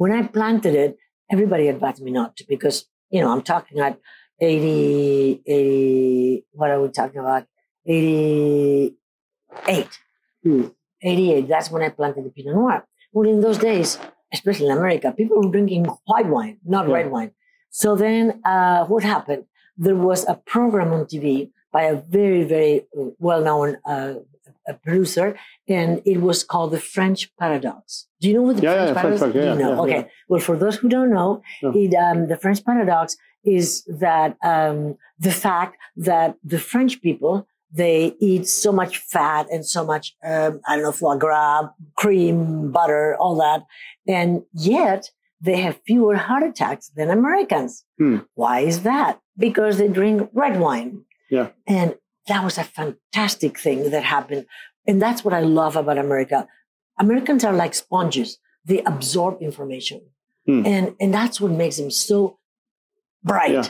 When I planted it, everybody advised me not to because, you know, I'm talking at 80, 80 what are we talking about? 88. Mm. 88. That's when I planted the Pinot Noir. Well, in those days, especially in America, people were drinking white wine, not Yeah. red wine. So then uh, what happened? There was a program on TV by a very, very well-known uh, producer, and it was called the French Paradox. Do you know what the Yeah, French yeah, Paradox? Paradox, Do you yeah, know? yeah, okay. Well, for those who don't know, Yeah. it, um, the French Paradox is that um, the fact that the French people they eat so much fat and so much um, I don't know foie gras, cream, butter, all that, and yet they have fewer heart attacks than Americans. Hmm. Why is that? Because they drink red wine. Yeah. And that was a fantastic thing that happened. And that's what I love about America. Americans are like sponges. They absorb information. Hmm. And and that's what makes them so bright. Yeah.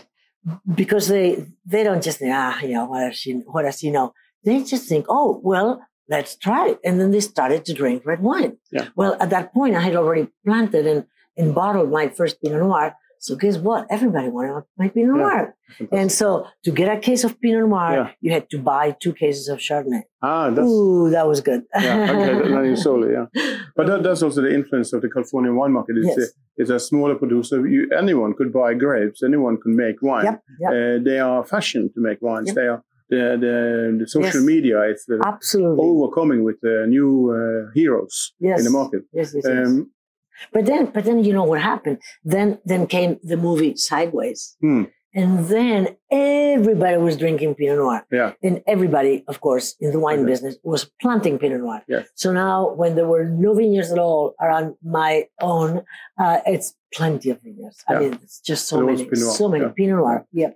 Because they they don't just think, ah, you know, what does she what does she know? They just think, oh, well, let's try it. And then they started to drink red wine. Yeah. Well, at that point I had already planted and, and bottled my first Pinot Noir. So guess what? Everybody wanted my Pinot Yeah. Noir. And so to get a case of Pinot Noir, Yeah. you had to buy two cases of Chardonnay. Ah, that's Ooh, that was good. yeah, okay, (laughs) sold yeah. But that, that's also the influence of the California wine market. It's, Yes. a, it's a smaller producer. You, anyone could buy grapes. Anyone can make wine. Yep, yep. Uh, they are fashion to make wines. Yep. They are the, the, the social Yes. media is Absolutely. overcoming with uh, new uh, heroes yes. in the market. Yes, yes, yes. Um, But then, but then you know what happened? Then, then came the movie Sideways, Hmm. and then everybody was drinking Pinot Noir, yeah, and everybody, of course, in the wine Okay. business was planting Pinot Noir. Yes. So now, when there were no vineyards at all around my own, uh, it's plenty of vineyards. Yeah. I mean, it's just so many, so many yeah. Pinot Noir. Yep.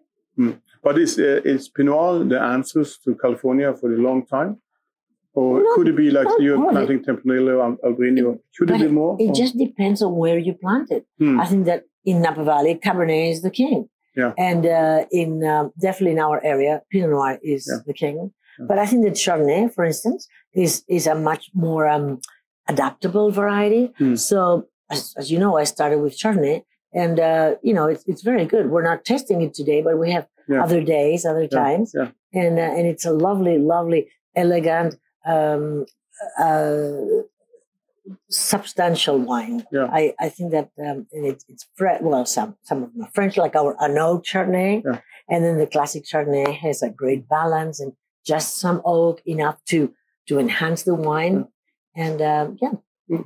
but is uh, is Pinot the answers to California for a long time, or No, could it be like you're planting Tempranillo and Albariño? Should it be more? It or- just depends on where you plant it. Hmm. I think that in Napa Valley, Cabernet is the king. Yeah. And uh, in um, definitely in our area, Pinot Noir is Yeah. the king. Yeah. But I think that Chardonnay, for instance, is is a much more um, adaptable variety. Hmm. So as, as you know, I started with Chardonnay, and uh, you know it's it's very good. We're not testing it today, but we have Yeah. other days, other times, yeah. and uh, and it's a lovely, lovely, elegant. Um, uh, substantial wine. Yeah. I, I think that um, it, it's Fre- well some some of them are French like our Arnaud Chardonnay, Yeah. and then the classic Chardonnay has a great balance and just some oak enough to to enhance the wine. And um, yeah,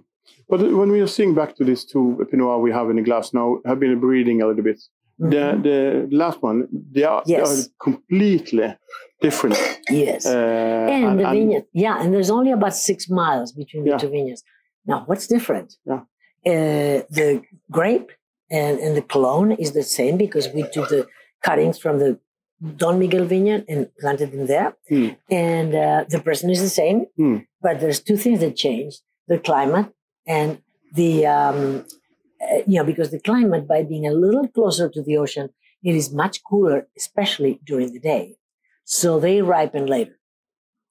But when we are seeing back to these two Pinot we have in the glass now, have been breeding a little bit. The the last one, they are, they are completely different. yes. Uh, and, the vineyard, yeah, and there's only about six miles between the two vineyards. Now, what's different? Yeah. Uh, the grape and, and the clone is the same because we took the cuttings from the Don Miguel vineyard and planted them there. Hmm. And uh, the person is the same, Hmm. but there's two things that changed: the climate and the um, you know because the climate, by being a little closer to the ocean, it is much cooler, especially during the day. So they ripen later,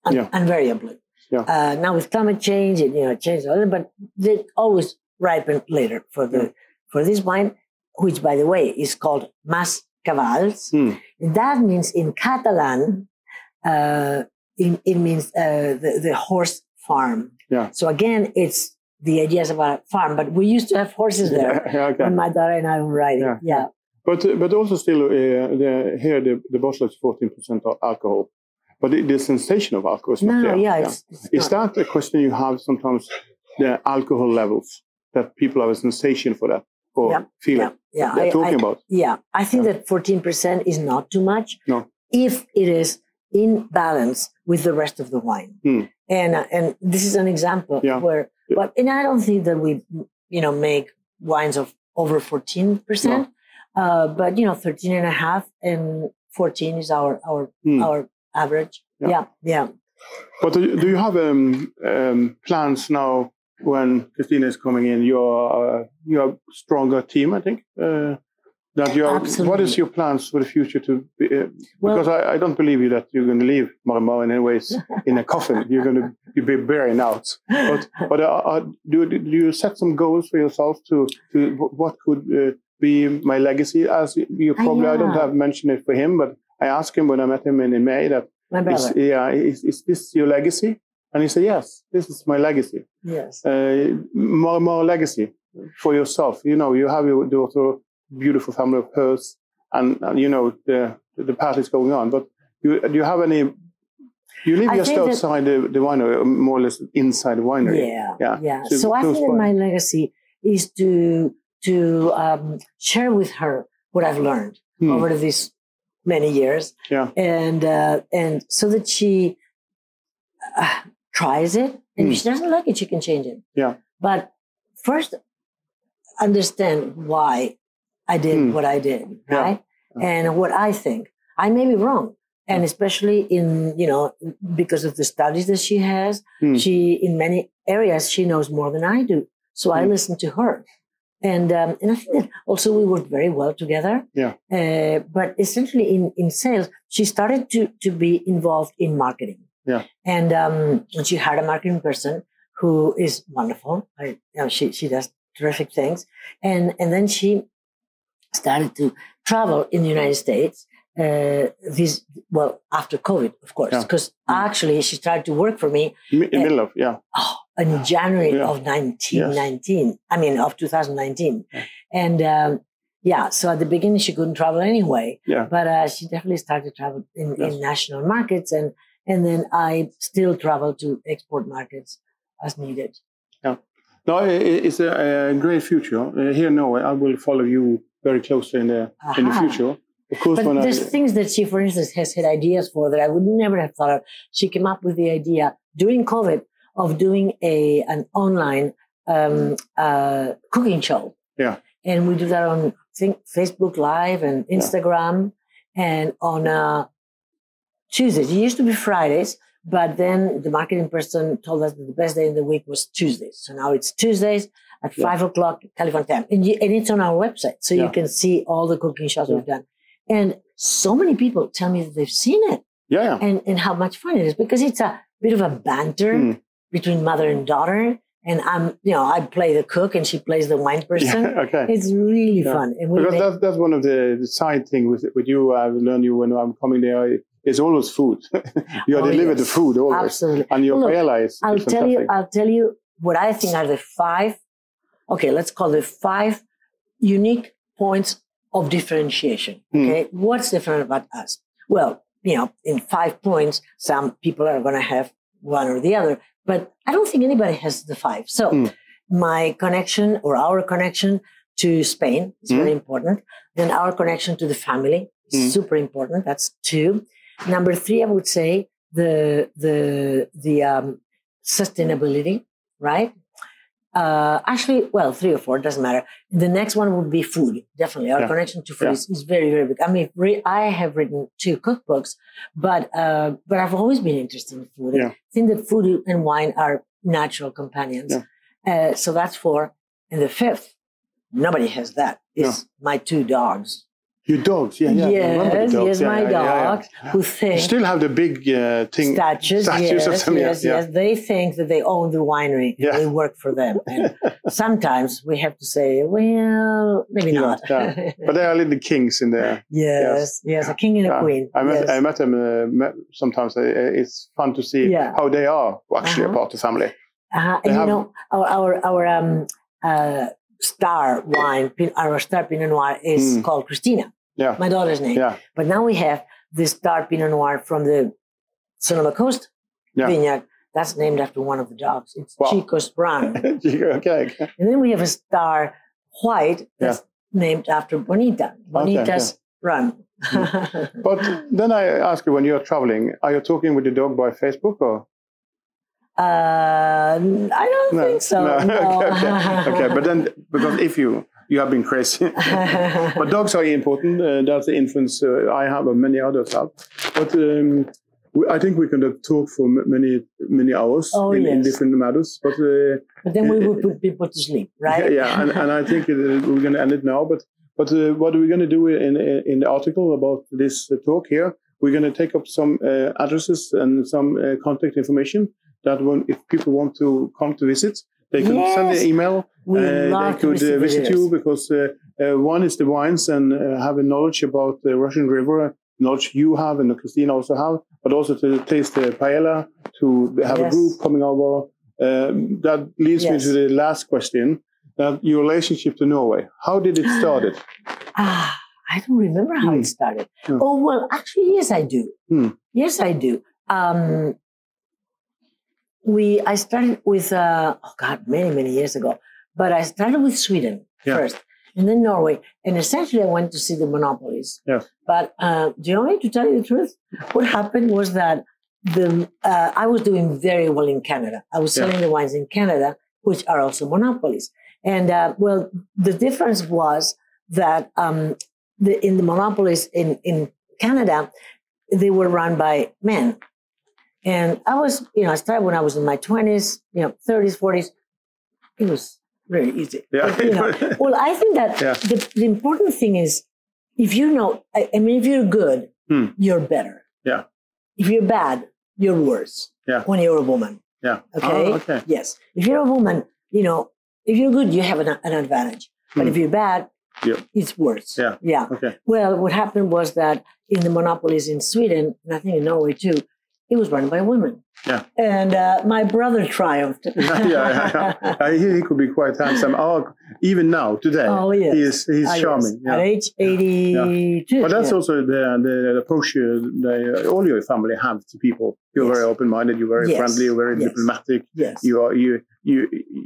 un- Yeah. invariably. Yeah. Uh, now with climate change, it you know changes, a little, but they always ripen later for the Yeah. for this wine, which by the way is called Mas Cavalls. Hmm. That means in Catalan, uh, it, it means uh, the, the horse farm. Yeah. So again, it's the ideas about a farm, but we used to have horses there Yeah, (laughs) okay. when my daughter and I were riding. Yeah. Yeah. But uh, but also still uh, the, here the, the bottle is fourteen percent alcohol, but the, the sensation of alcohol is not No, there. yeah, it's, it's Is not. that a question you have sometimes? The alcohol levels that people have a sensation for that or Yeah, feel yeah, yeah. They're I- talking I- about. Yeah, I think Yeah. that 14% is not too much No. if it is in balance with the rest of the wine. Hmm. And uh, and this is an example Yeah. where, Yeah. But and I don't think that we, you know, make wines of over 14%. Uh, but you know, 13 and a half and 14 is our our Hmm. our average. Yeah. Yeah, yeah. But do you, do you have um, um, plans now when Christina is coming in? You're uh, you're a stronger team, I think. Uh, that you are. What is your plans for the future? To be, uh, Well- because I, I don't believe you that you're going to leave Marimar in any ways (laughs) in a coffin. You're going to be burying out. But but uh, uh, do, do you set some goals for yourself to to what could uh, be my legacy? As you Ah, probably I don't have mentioned it for him, but I asked him when I met him in, in May that is, yeah, is, is this your legacy? And he said, yes, this is my legacy. Yes. Uh, more, more legacy for yourself. You know, you have your daughter, beautiful family of hers, and, and you know, the, the path is going on. But you, do you have any, you live I just that- outside the, the winery, or more or less inside the winery. Yeah, Yeah. yeah. So So, I think that my legacy is to to um, share with her what I've learned Hmm. over these many years, Yeah. and uh, and so that she uh, tries it, and Hmm. if she doesn't like it, she can change it. Yeah. But first, understand why I did Hmm. what I did, Yeah. right? And what I think. I may be wrong. And especially in, you know, because of the studies that she has, Hmm. she, in many areas, she knows more than I do. So I Hmm. listen to her. And, um, and I think that also we worked very well together. Yeah. Uh, but essentially in, in sales, she started to, to be involved in marketing. Yeah. And, um, and she hired a marketing person who is wonderful. I, you know, she, she does terrific things. And, and then she started to travel in the United States. Uh, this well after COVID, of course, because Mm. actually she started to work for me In middle of, yeah. oh, in January Yeah. of 1919. I mean, of 2019. Yeah. And um, yeah, so at the beginning she couldn't travel anyway, Yeah. but uh, she definitely started to travel in, Yes. in national markets, and and then I still travel to export markets as needed. Yeah. No, it's a, a great future. Uh, here in Norway, I will follow you very closely in the in the future. Of course, But when I, there's things that she, for instance, has had ideas for that I would never have thought of. She came up with the idea during COVID of doing a an online um, uh, cooking show. Yeah. And we do that on think Facebook Live and Instagram and on uh, Tuesdays. It used to be Fridays, but then the marketing person told us that the best day in the week was Tuesdays. So now it's Tuesdays at Yeah. five o'clock California time, and, you, and it's on our website, so Yeah. you can see all the cooking shows Yeah. we've done. And so many people tell me that they've seen it yeah, yeah. and, and how much fun it is because it's a bit of a banter Hmm. between mother and daughter. And I'm, you know, I play the cook and she plays the wine person. (laughs) okay. It's really fun. Because make- that's that's one of the, the side thing with with you. I've learned you when I'm coming there. It's always food. (laughs) you are Oh, delivered the food always, absolutely. and your Look, paella is, I'll is tell you. I'll tell you what I think are the five, okay, let's call the five unique points of differentiation. Hmm. Okay. What's different about us? Well, you know, in five points, some people are going to have one or the other, but I don't think anybody has the five. So Hmm. my connection or our connection to Spain is Hmm. very important. Then our connection to the family is Hmm. super important. That's two. Number three, I would say the the the um, sustainability, right? Uh, actually, well, three or four doesn't matter. The next one would be food. Definitely, our Yeah. connection to food Yeah. is, is very, very big. I mean, re- I have written two cookbooks, but uh, but I've always been interested in food. Yeah. I think that food and wine are natural companions. Uh, so that's four. And the fifth, nobody has that. Is my two dogs. Your dogs, yeah, yeah. Yes, dogs. yes, yeah, my yeah, yeah, yeah. dogs who You think still have the big uh, thing. statues. statues of yes, them, yes, yeah. yes. They think that they own the winery. Yeah. They work for them. And (laughs) sometimes we have to say, well, maybe not. But they are little kings in there. (laughs) yes, yes, a king and a queen. I met, yes. I met them uh, met, sometimes. Uh, it's fun to see how they are actually Uh-huh. a part of the family. Uh-huh. And you know, our our, our um, uh, star wine, our star Pinot Noir is Mm. called Christina, Yeah, my daughter's name. yeah, But now we have this star Pinot Noir from the Sonoma Coast Yeah. vineyard. That's named after one of the dogs. It's Wow. Chico's Run. (laughs) okay. okay. and then we have a star white that's named after Bonita. Bonita's Run. But then I ask you, when you're traveling, are you talking with the dog by Facebook or? Uh, I don't No, think so. no. (laughs) no. okay, okay. okay, but then because if you you have been crazy, (laughs) but dogs are important. Uh, that's the influence uh, I have and many others have. But um, we, I think we can talk for m- many many hours Oh, in, in different matters. But uh, but then we would put people to sleep, (laughs) right? yeah, and, and I think uh, we're going to end it now. But but uh, what are we going to do in in the article about this uh, talk here? We're going to take up some uh, addresses and some uh, contact information that when if people want to come to visit, they can send an email. We Uh, they love to could uh, visit visit you because uh, uh, one is the wines and uh, have a knowledge about the Russian River, knowledge you have and the Christina also have, but also to taste the paella, to have a group coming over. Um, that leads me to the last question. Uh, your relationship to Norway. How did it started? (gasps) Ah, I don't remember how Hmm. it started. Hmm. Oh well, actually, yes, I do. Hmm. Yes, I do. Um, we I started with uh, oh god, many many years ago, but I started with Sweden Yeah. first, and then Norway, and essentially I went to see the monopolies. Yeah. But uh, do you want me to tell you the truth? What happened was that the uh, I was doing very well in Canada. I was Yeah. selling the wines in Canada, which are also monopolies. And uh, well, the difference was that um, the, in the monopolies in, in Canada, they were run by men. And I was, you know, I started when I was in my 20s, you know, 30s, 40s. It was very easy. Yeah. You know, (laughs) well, I think that Yeah. the, the important thing is if you know, I, I mean, if you're good, Hmm. you're better. Yeah. If you're bad, you're worse. Yeah. When you're a woman. yeah. Okay. Oh, okay. Yes. If you're a woman, you know, if you're good, you have an, an advantage. But Hmm. if you're bad, Yeah. it's worse. Yeah. Yeah. Okay. Well, what happened was that in the monopolies in Sweden, and I think in Norway too, it was run by women. Yeah. And uh, my brother triumphed. (laughs) yeah, yeah, yeah. Uh, he, he could be quite handsome. Oh, even now, today, Oh, yes. he is he's yes. charming. At Yeah. age 82. But that's yeah. also the, the approach uh, the, all your family have to people. You're Yes. very open-minded. You're very Yes. friendly. You're very Yes. diplomatic. Yes. You are you you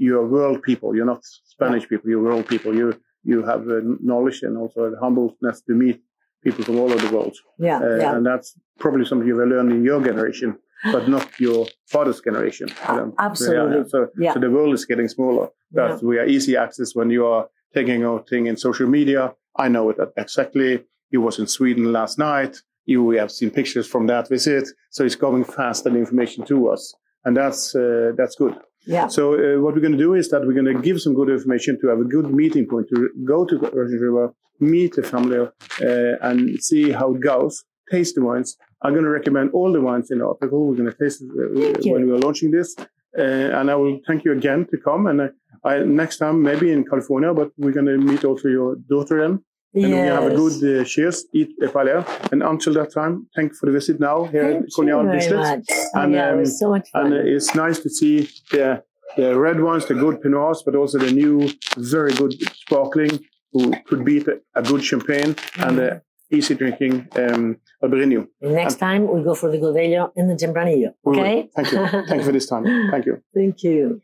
you are world people. You're not Spanish people. You're world people. You you have uh, knowledge and also the humbleness to meet people from all over the world. yeah. Uh, yeah. And that's probably something you've learned in your generation, (sighs) but not your father's generation. Ah, Um, absolutely. yeah, So, Yeah. so the world is getting smaller. That we are easy access when you are taking out thing in social media. I know it exactly. You was in Sweden last night. You we have seen pictures from that visit. So it's going fast and information to us, and that's uh, that's good. Yeah. So uh, what we're going to do is that we're going to give some good information to have a good meeting point to go to the Russian River, meet the family, uh, and see how it goes. Taste the wines. I'm going to recommend all the wines in the article. We're going to taste it uh, when we are launching this, uh, and I will thank you again to come. And uh, I, next time maybe in California, but we're going to meet also your daughter then. And we have a good uh, cheers, eat a paella. And until that time, thank you for the visit now here Thank at very much. Oh, And, yeah, it um, was so much fun. And uh, it's nice to see the the red ones, the good Pinots, but also the new, very good sparkling, who could beat a, a good champagne and the easy drinking um, Albariño. Next time we go for the Godello and the Tempranillo. Okay. Thank you. (laughs) Thank you for this time. Thank you. Thank you.